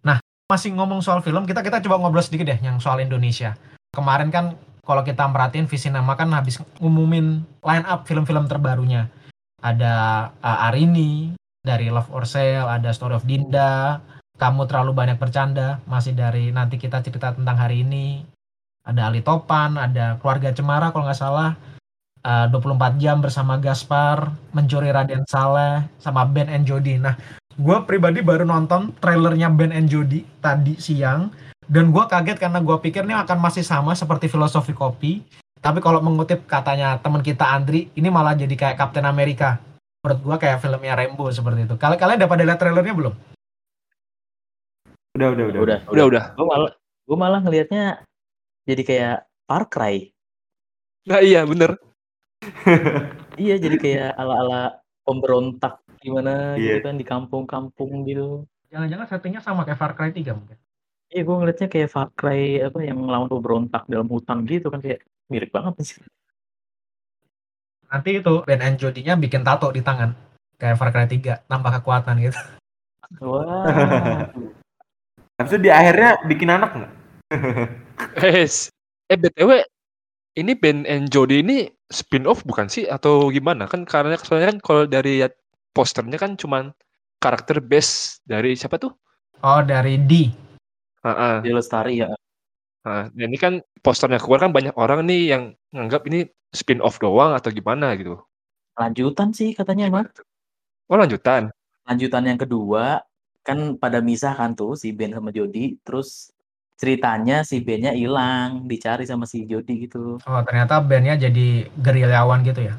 Nah, masih ngomong soal film, kita kita coba ngobrol sedikit deh yang soal Indonesia. Kemarin kan kalau kita merhatiin Visinema kan habis ngumumin line up film-film terbarunya. Ada uh, Arini dari Love or Sale, ada Story of Dinda, kamu terlalu banyak bercanda masih dari nanti kita cerita tentang hari ini. Ada Ali Topan ada keluarga Cemara kalau nggak salah. Uh, 24 jam bersama Gaspar mencuri Raden Saleh sama Ben and Jody. Nah gue pribadi baru nonton trailernya Ben and Jody tadi siang dan gue kaget karena gue pikir ini akan masih sama seperti filosofi kopi tapi kalau mengutip katanya teman kita Andri ini malah jadi kayak Captain America menurut gue kayak filmnya Rainbow seperti itu kalian kalian udah pada lihat trailernya belum Udah, udah, udah. Udah, Udah, udah. Gue malah gue malah ngelihatnya jadi kayak Far Cry. Nah iya bener. Iya, jadi kayak ala-ala pemberontak gimana gitu Iya. kan di kampung-kampung gitu. jangan-jangan settingnya sama kayak Far Cry 3 mungkin Iya, gue ngeliatnya kayak Far Cry apa yang lawan pemberontak dalam hutan gitu kan kayak mirip banget sih. nanti itu Ben and Jody-nya bikin tato di tangan kayak Far Cry 3 nambah kekuatan gitu Wah. Habis itu di akhirnya bikin anak nggak? Eh, eh BTW ini Ben and Jody ini spin-off bukan sih atau gimana? Kan karena soalnya kan kalau dari posternya kan cuman karakter base dari siapa tuh? oh dari D Heeh. Dia lestari ya. Nah, ini kan posternya keluar kan banyak orang nih yang nganggap ini spin-off doang atau gimana gitu. Lanjutan sih katanya mah. Oh lanjutan. Lanjutan yang kedua kan pada misah kan tuh si Ben sama Jody terus ceritanya si Bennya hilang dicari sama si Jody gitu oh ternyata bandnya jadi gerilyawan gitu ya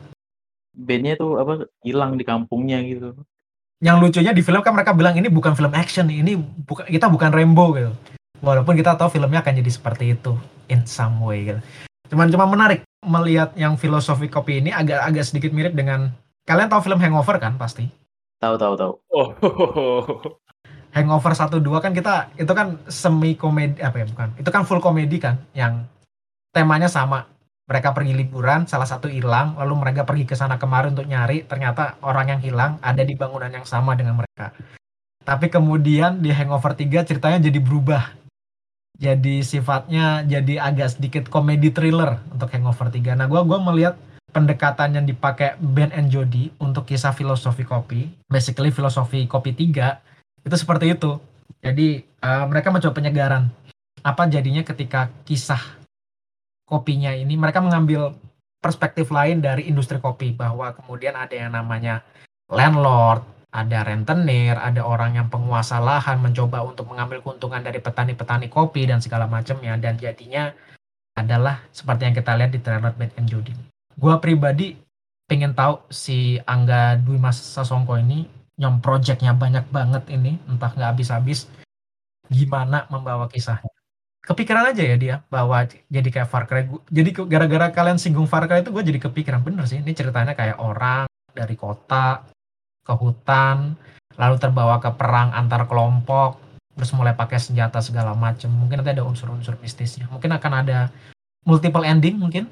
Bennya tuh apa hilang di kampungnya gitu yang lucunya di film kan mereka bilang ini bukan film action ini bukan kita bukan Rambo gitu walaupun kita tahu filmnya akan jadi seperti itu in some way gitu cuman cuma menarik melihat yang filosofi kopi ini agak agak sedikit mirip dengan kalian tahu film Hangover kan pasti tahu tahu tahu Oh. Hangover 1 2 kan kita itu kan semi komedi apa ya bukan. Itu kan full komedi kan yang temanya sama. Mereka pergi liburan, salah satu hilang, lalu mereka pergi ke sana kemari untuk nyari, ternyata orang yang hilang ada di bangunan yang sama dengan mereka. Tapi kemudian di Hangover 3 ceritanya jadi berubah. Jadi sifatnya jadi agak sedikit komedi thriller untuk Hangover 3. Nah, gua gua melihat pendekatan yang dipakai Ben and Jody untuk kisah filosofi kopi, basically filosofi kopi 3 itu seperti itu. Jadi eh, mereka mencoba penyegaran. Apa jadinya ketika kisah kopinya ini mereka mengambil perspektif lain dari industri kopi bahwa kemudian ada yang namanya landlord, ada rentenir, ada orang yang penguasa lahan mencoba untuk mengambil keuntungan dari petani-petani kopi dan segala macamnya dan jadinya adalah seperti yang kita lihat di trailer Ben and Jody. Gua pribadi pengen tahu si Angga Dwi Mas Sasongko ini yang projectnya banyak banget ini entah nggak habis-habis gimana membawa kisahnya kepikiran aja ya dia bahwa jadi kayak Far Cry. Jadi gara-gara kalian singgung Far Cry itu gue jadi kepikiran. Bener sih ini ceritanya kayak orang dari kota ke hutan lalu terbawa ke perang antar kelompok terus mulai pakai senjata segala macam mungkin nanti ada unsur-unsur mistisnya. Mungkin akan ada multiple ending mungkin.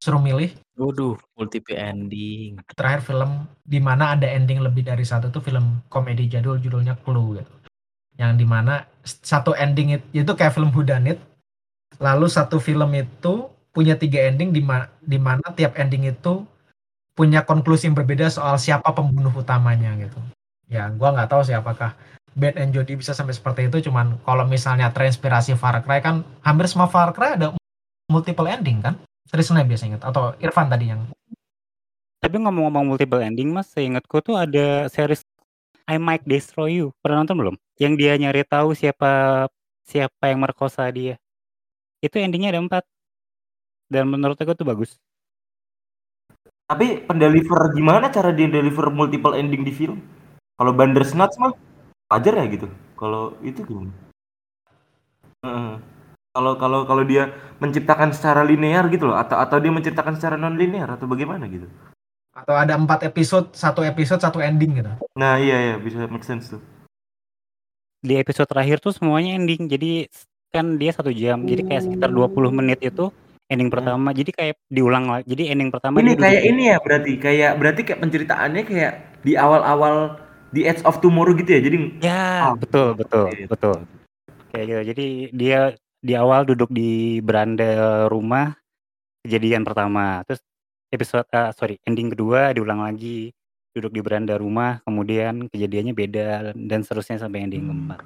Suruh milih. Waduh multiple ending. Terakhir film di mana ada ending lebih dari satu tuh film komedi jadul judulnya Clue gitu. Yang di mana satu ending itu, itu kayak film Whodunit. Lalu satu film itu punya tiga ending di mana di mana tiap ending itu punya konklusi yang berbeda soal siapa pembunuh utamanya gitu. Ya, gua nggak tahu sih apakah Ben and Jody bisa sampai seperti itu cuman kalau misalnya terinspirasi Far Cry kan hampir semua Far Cry ada multiple ending kan? Trisna biasanya ingat atau Irfan tadi yang Tapi ngomong-ngomong multiple ending mas, seingatku tuh ada series I Might Destroy You. Pernah nonton belum? Yang dia nyari tahu siapa siapa yang merkosa dia. Itu endingnya ada empat. Dan menurut aku tuh bagus. Tapi pendeliver gimana cara dia deliver multiple ending di film? Kalau Bandersnatch mah wajar ya gitu. Kalau itu gimana? Heeh. Kalau kalau kalau dia menciptakan secara linear gitu loh atau atau dia menciptakan secara non linear atau bagaimana gitu. Atau ada empat episode, satu episode, satu ending gitu. Nah, iya ya bisa make sense tuh. Di episode terakhir tuh semuanya ending. Jadi kan dia satu jam. Jadi kayak sekitar 20 menit itu ending pertama. Jadi kayak diulang lagi. Jadi ending pertama Ini kayak ini ya berarti kayak berarti kayak penceritaannya kayak di awal-awal di Edge of Tomorrow gitu ya. Jadi Ya, Ah, betul, betul, betul. Kayak gitu. Jadi dia di awal duduk di beranda rumah kejadian pertama. Terus episode ah, sorry, ending kedua diulang lagi duduk di beranda rumah, kemudian kejadiannya beda dan seterusnya sampai ending keempat.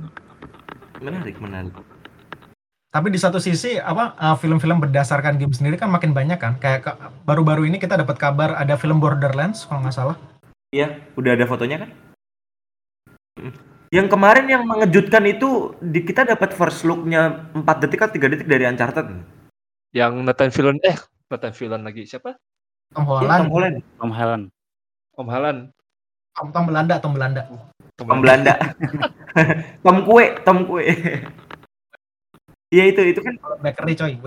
menarik, menarik. Tapi di satu sisi apa uh, film-film berdasarkan game sendiri kan makin banyak kan. Kayak baru-baru ini kita dapat kabar ada film Borderlands kalau nggak salah. Iya, udah ada fotonya kan? Mm. Yang kemarin yang mengejutkan itu di kita dapat first look-nya 4 detik atau 3 detik dari Uncharted. Yang Nathan Fillion eh Nathan Fillion lagi siapa? Tom Iya, Holland, Tom Holland, Tom Holland. Om Halan. Tom, Tom Belanda, Tom Belanda. Tom Belanda. Tom Kue, Tom Kue. Iya itu itu kan Bakery coy.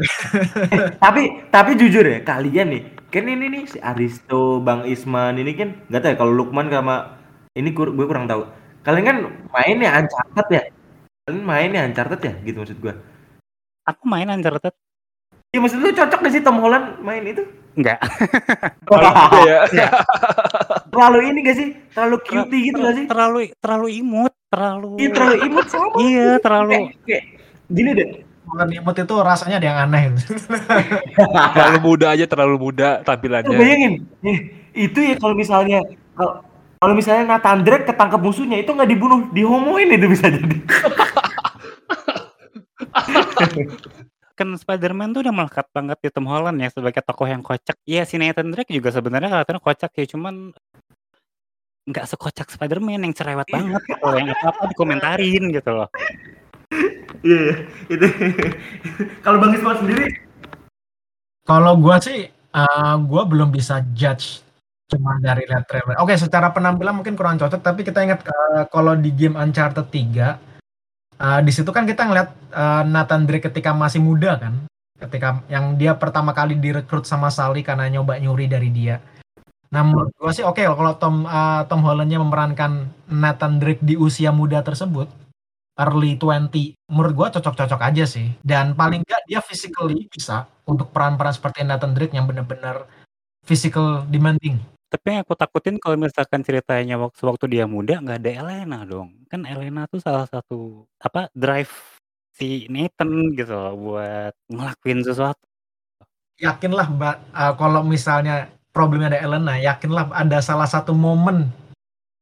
tapi tapi jujur ya kalian nih kan ini nih si Aristo Bang Isman ini kan nggak tahu ya kalau Lukman sama ini gue gue kurang tahu kalian kan mainnya Uncharted ya kalian mainnya Uncharted ya gitu maksud gue Aku main Uncharted Iya maksud lu cocok gak sih Tom Holland main itu enggak. ya. terlalu ini gak sih terlalu cutie gitu gak sih Terlalu terlalu imut, terlalu Iya terlalu imut sama Iya, terlalu kayak, kayak gini deh Kalau imut itu rasanya ada yang aneh. gitu. terlalu muda aja terlalu muda Lu tampilannya. bayangin eh, itu ya kalau misalnya kalau kalau misalnya Nathan Drake ketangkep musuhnya itu nggak dibunuh dihomoin itu bisa jadi kan Spider-Man tuh udah melekat banget di Tom Holland ya sebagai tokoh yang kocak. Iya si Nathan Drake juga sebenarnya kelihatannya kocak ya, cuman nggak sekocak Spider-Man yang cerewet banget gitu loh, yang apa-apa dikomentarin gitu loh. Iya, iya. itu. Kalau Bang Isman sendiri, Kalau gua sih, eh, gua belum bisa judge cuma dari lihat trailer. Oke, secara penampilan mungkin kurang cocok, tapi kita ingat eh, kalau di game Uncharted 3, eh, di situ kan kita ngeliat eh, Nathan Drake ketika masih muda kan, ketika yang dia pertama kali direkrut sama Sally karena nyoba nyuri dari dia. Nah, menurut gua sih oke kalau Tom eh, Tom Hollandnya memerankan Nathan Drake di usia muda tersebut, early 20, menurut gua cocok-cocok aja sih. Dan paling nggak dia physically bisa untuk peran-peran seperti Nathan Drake yang benar-benar physical demanding. Tapi yang aku takutin kalau misalkan ceritanya waktu waktu dia muda nggak ada Elena dong. Kan Elena tuh salah satu apa drive si Nathan gitu loh buat ngelakuin sesuatu. Yakinlah Mbak, eh, kalau misalnya problemnya ada Elena, yakinlah ada salah satu momen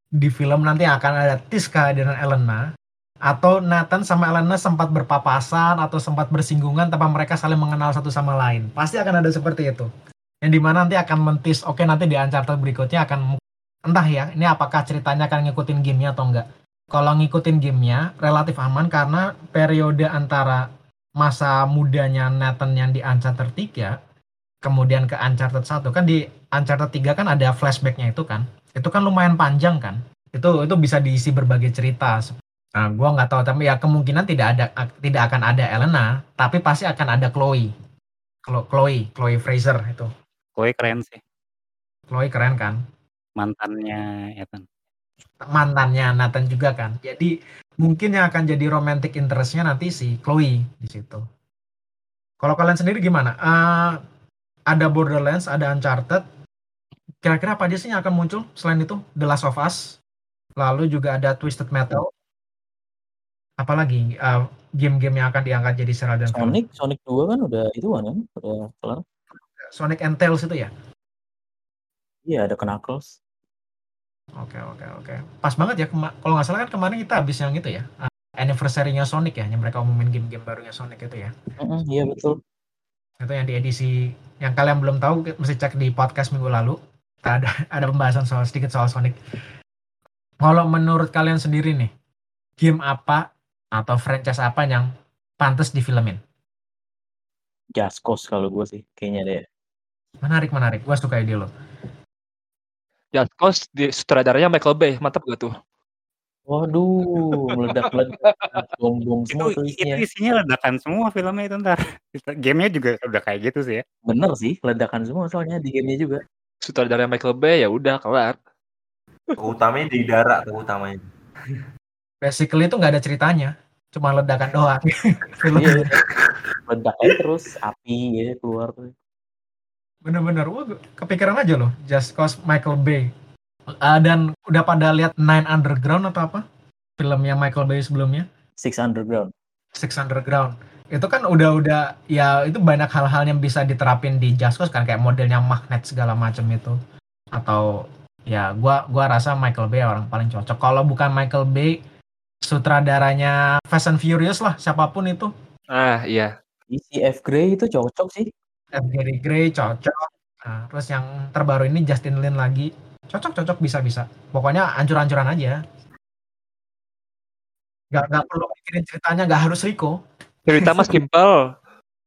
di film nanti akan ada tis kehadiran Elena atau Nathan sama Elena sempat berpapasan atau sempat bersinggungan tanpa mereka saling mengenal satu sama lain. Pasti akan ada seperti itu. Yang di mana nanti akan mentis, oke nanti di Uncharted berikutnya akan entah ya, ini apakah ceritanya akan ngikutin gamenya atau enggak. Kalau ngikutin gamenya relatif aman karena periode antara masa mudanya Nathan yang di Uncharted 3 kemudian ke Uncharted 1 kan di Uncharted 3 kan ada flashbacknya itu kan. Itu kan lumayan panjang kan. Itu itu bisa diisi berbagai cerita. Nah gua nggak tahu tapi ya kemungkinan tidak ada tidak akan ada Elena tapi pasti akan ada Chloe. Chlo- Chloe Chloe Fraser itu. Koi keren sih. Chloe keren kan? Mantannya Ethan. mantannya Nathan juga kan. Jadi mungkin yang akan jadi romantic interestnya nanti si Chloe di situ. Kalau kalian sendiri gimana? Eh, ada Borderlands ada Uncharted kira-kira apa aja sih yang akan muncul selain itu The Last of Us lalu juga ada Twisted Metal apalagi eh, game-game yang akan diangkat jadi serial dan film Sonic, Sonic 2 kan udah itu kan, udah kelar. Sonic and Tails itu ya Iya, ada Knuckles. Oke oke oke. Pas banget ya. Kalau nggak salah kan kemarin kita habis yang itu ya. uh, Anniversary-nya Sonic ya. Yang mereka umumin game-game barunya Sonic itu ya. Mm-mm, Iya betul. Itu yang di edisi yang kalian belum tahu mesti cek di podcast minggu lalu. Ada ada pembahasan soal sedikit soal Sonic. Kalau menurut kalian sendiri nih, game apa atau franchise apa yang pantas difilmin. Just Cause kalau gue sih kayaknya deh. Menarik menarik. Gua suka ide lo. Just Cause di sutradaranya Michael Bay, mantap gak tuh? Waduh, meledak-ledak, bom-bom Itu semua tuh itu isinya. isinya ledakan semua filmnya itu ntar. Gamenya juga udah kayak gitu sih ya. Bener sih, ledakan semua soalnya di gamenya juga. Sutradaranya Michael Bay ya udah kelar. Utamanya di darat tokoh utamanya. Basically itu nggak ada ceritanya, cuma ledakan doang. Filmnya. Iya, ledak aja terus api ya keluar tuh. Bener-bener, wah gua kepikiran aja loh, Just Cause Michael Bay. Ah, dan udah pada lihat Nine Underground atau apa? Filmnya Michael Bay sebelumnya, Six Underground. Six Underground. Itu kan udah-udah ya itu banyak hal-hal yang bisa diterapin di Just Cause kan kayak modelnya magnet segala macam itu. Atau ya gua gua rasa Michael Bay orang paling cocok. Kalau bukan Michael Bay, sutradaranya Fast and Furious lah siapa pun itu. Ah iya. Si F Grey itu cocok sih. F. Gary Gray cocok. Nah, terus yang terbaru ini Justin Lin lagi cocok cocok bisa bisa. Pokoknya ancur-ancuran aja. Gak, gak perlu mikirin ceritanya, gak harus Rico. Cerita mah simple.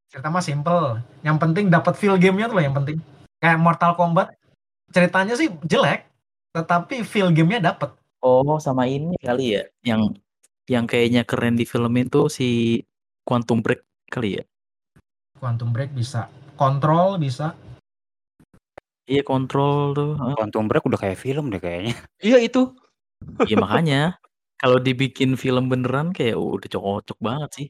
Cerita mah simple. Yang penting dapat feel gamenya tuh loh yang penting. Kayak Mortal Kombat, ceritanya sih jelek, tetapi feel gamenya dapet. Oh, sama ini kali ya, yang yang kayaknya keren di film itu si Quantum Break kali ya. Quantum Break bisa, Control bisa. Iya kontrol tuh. heeh. Quantum Break udah kayak film deh kayaknya. Iya itu. Iya makanya kalau dibikin film beneran kayak udah cocok banget sih.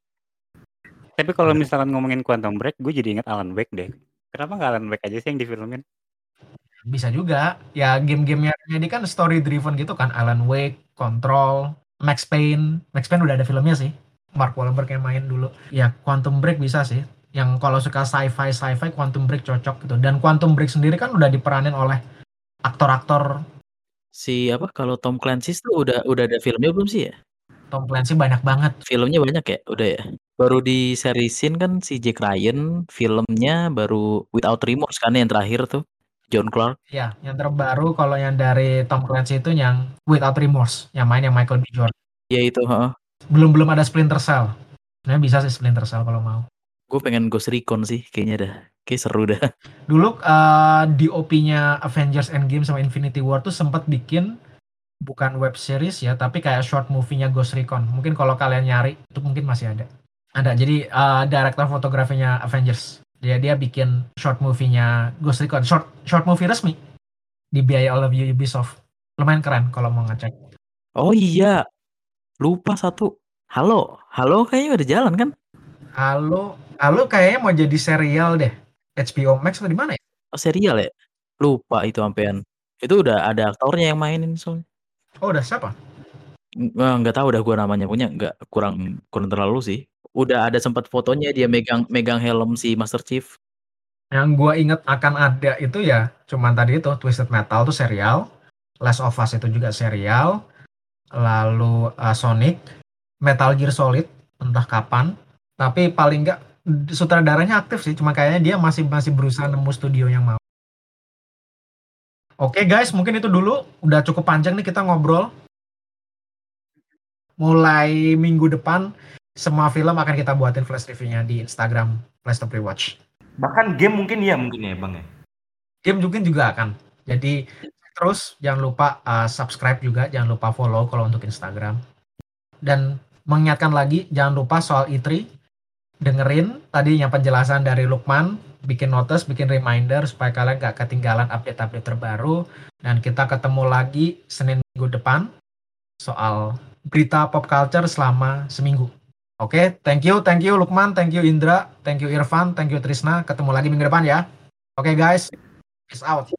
Tapi kalau misalkan ngomongin Quantum Break, gue jadi ingat Alan Wake deh. Kenapa nggak Alan Wake aja sih yang difilmin? Bisa juga. Ya game-gamenya jadi kan story driven gitu kan. Alan Wake, Control, Max Payne. Max Payne udah ada filmnya sih. Mark Wahlberg yang main dulu. Ya Quantum Break bisa sih. Yang kalau suka sci-fi sci-fi Quantum Break cocok gitu. Dan Quantum Break sendiri kan udah diperanin oleh aktor-aktor Si apa kalau Tom Clancy tuh udah udah ada filmnya belum sih ya? Tom Clancy banyak banget. Filmnya banyak ya? Udah ya? Baru di seriesin kan si Jack Ryan, filmnya baru Without Remorse kan yang terakhir tuh. John Clark. Ya, yang terbaru kalau yang dari Tom Clancy itu yang Without Remorse, yang main yang Michael B. Jordan. Ya itu, heeh. Belum belum ada Splinter Cell. Sebenarnya bisa sih Splinter Cell kalau mau. Gue pengen Ghost Recon sih kayaknya dah. Kayak seru dah. Dulu eh, DOP-nya Avengers Endgame sama Infinity War tuh sempat bikin bukan web series ya, tapi kayak short movie-nya Ghost Recon. Mungkin kalau kalian nyari itu mungkin masih ada. Ada. Jadi eh, director fotografinya Avengers. Dia dia bikin short movie-nya Ghost Recon, short short movie resmi dibiayai oleh Ubisoft. Lumayan keren kalau mau ngecek. Oh iya. Lupa satu. Halo. Halo kayaknya udah jalan kan? Halo, halo kayaknya mau jadi serial deh. HBO Max atau di mana ya? Oh, serial ya? Lupa itu sampean. Itu udah ada aktornya yang mainin soalnya. Oh, udah siapa? Nggak, nggak tahu dah gua namanya punya nggak kurang kurang terlalu sih. Udah ada sempat fotonya dia megang megang helm si Master Chief. Yang gua inget akan ada itu ya, cuman tadi itu Twisted Metal tuh serial, Last of Us itu juga serial, lalu uh, Sonic, Metal Gear Solid entah kapan, tapi paling nggak sutradaranya aktif sih, cuma kayaknya dia masih masih berusaha nemu studio yang mau. Oke guys, mungkin itu dulu. Udah cukup panjang nih kita ngobrol. Mulai minggu depan, semua film akan kita buatin flash review-nya di Instagram Flash Top Rewatch. Bahkan game mungkin ya mungkin ya bang ya. game mungkin juga akan. Jadi terus jangan lupa uh, subscribe juga, jangan lupa follow kalau untuk Instagram. Dan mengingatkan lagi jangan lupa soal E3 dengerin tadi yang penjelasan dari Lukman, bikin notice, bikin reminder supaya kalian gak ketinggalan update-update terbaru dan kita ketemu lagi Senin minggu depan soal berita pop culture selama seminggu. Oke, thank you, thank you Lukman, thank you Indra, thank you Irfan, thank you Trisna. Ketemu lagi minggu depan ya. Oke guys, peace out.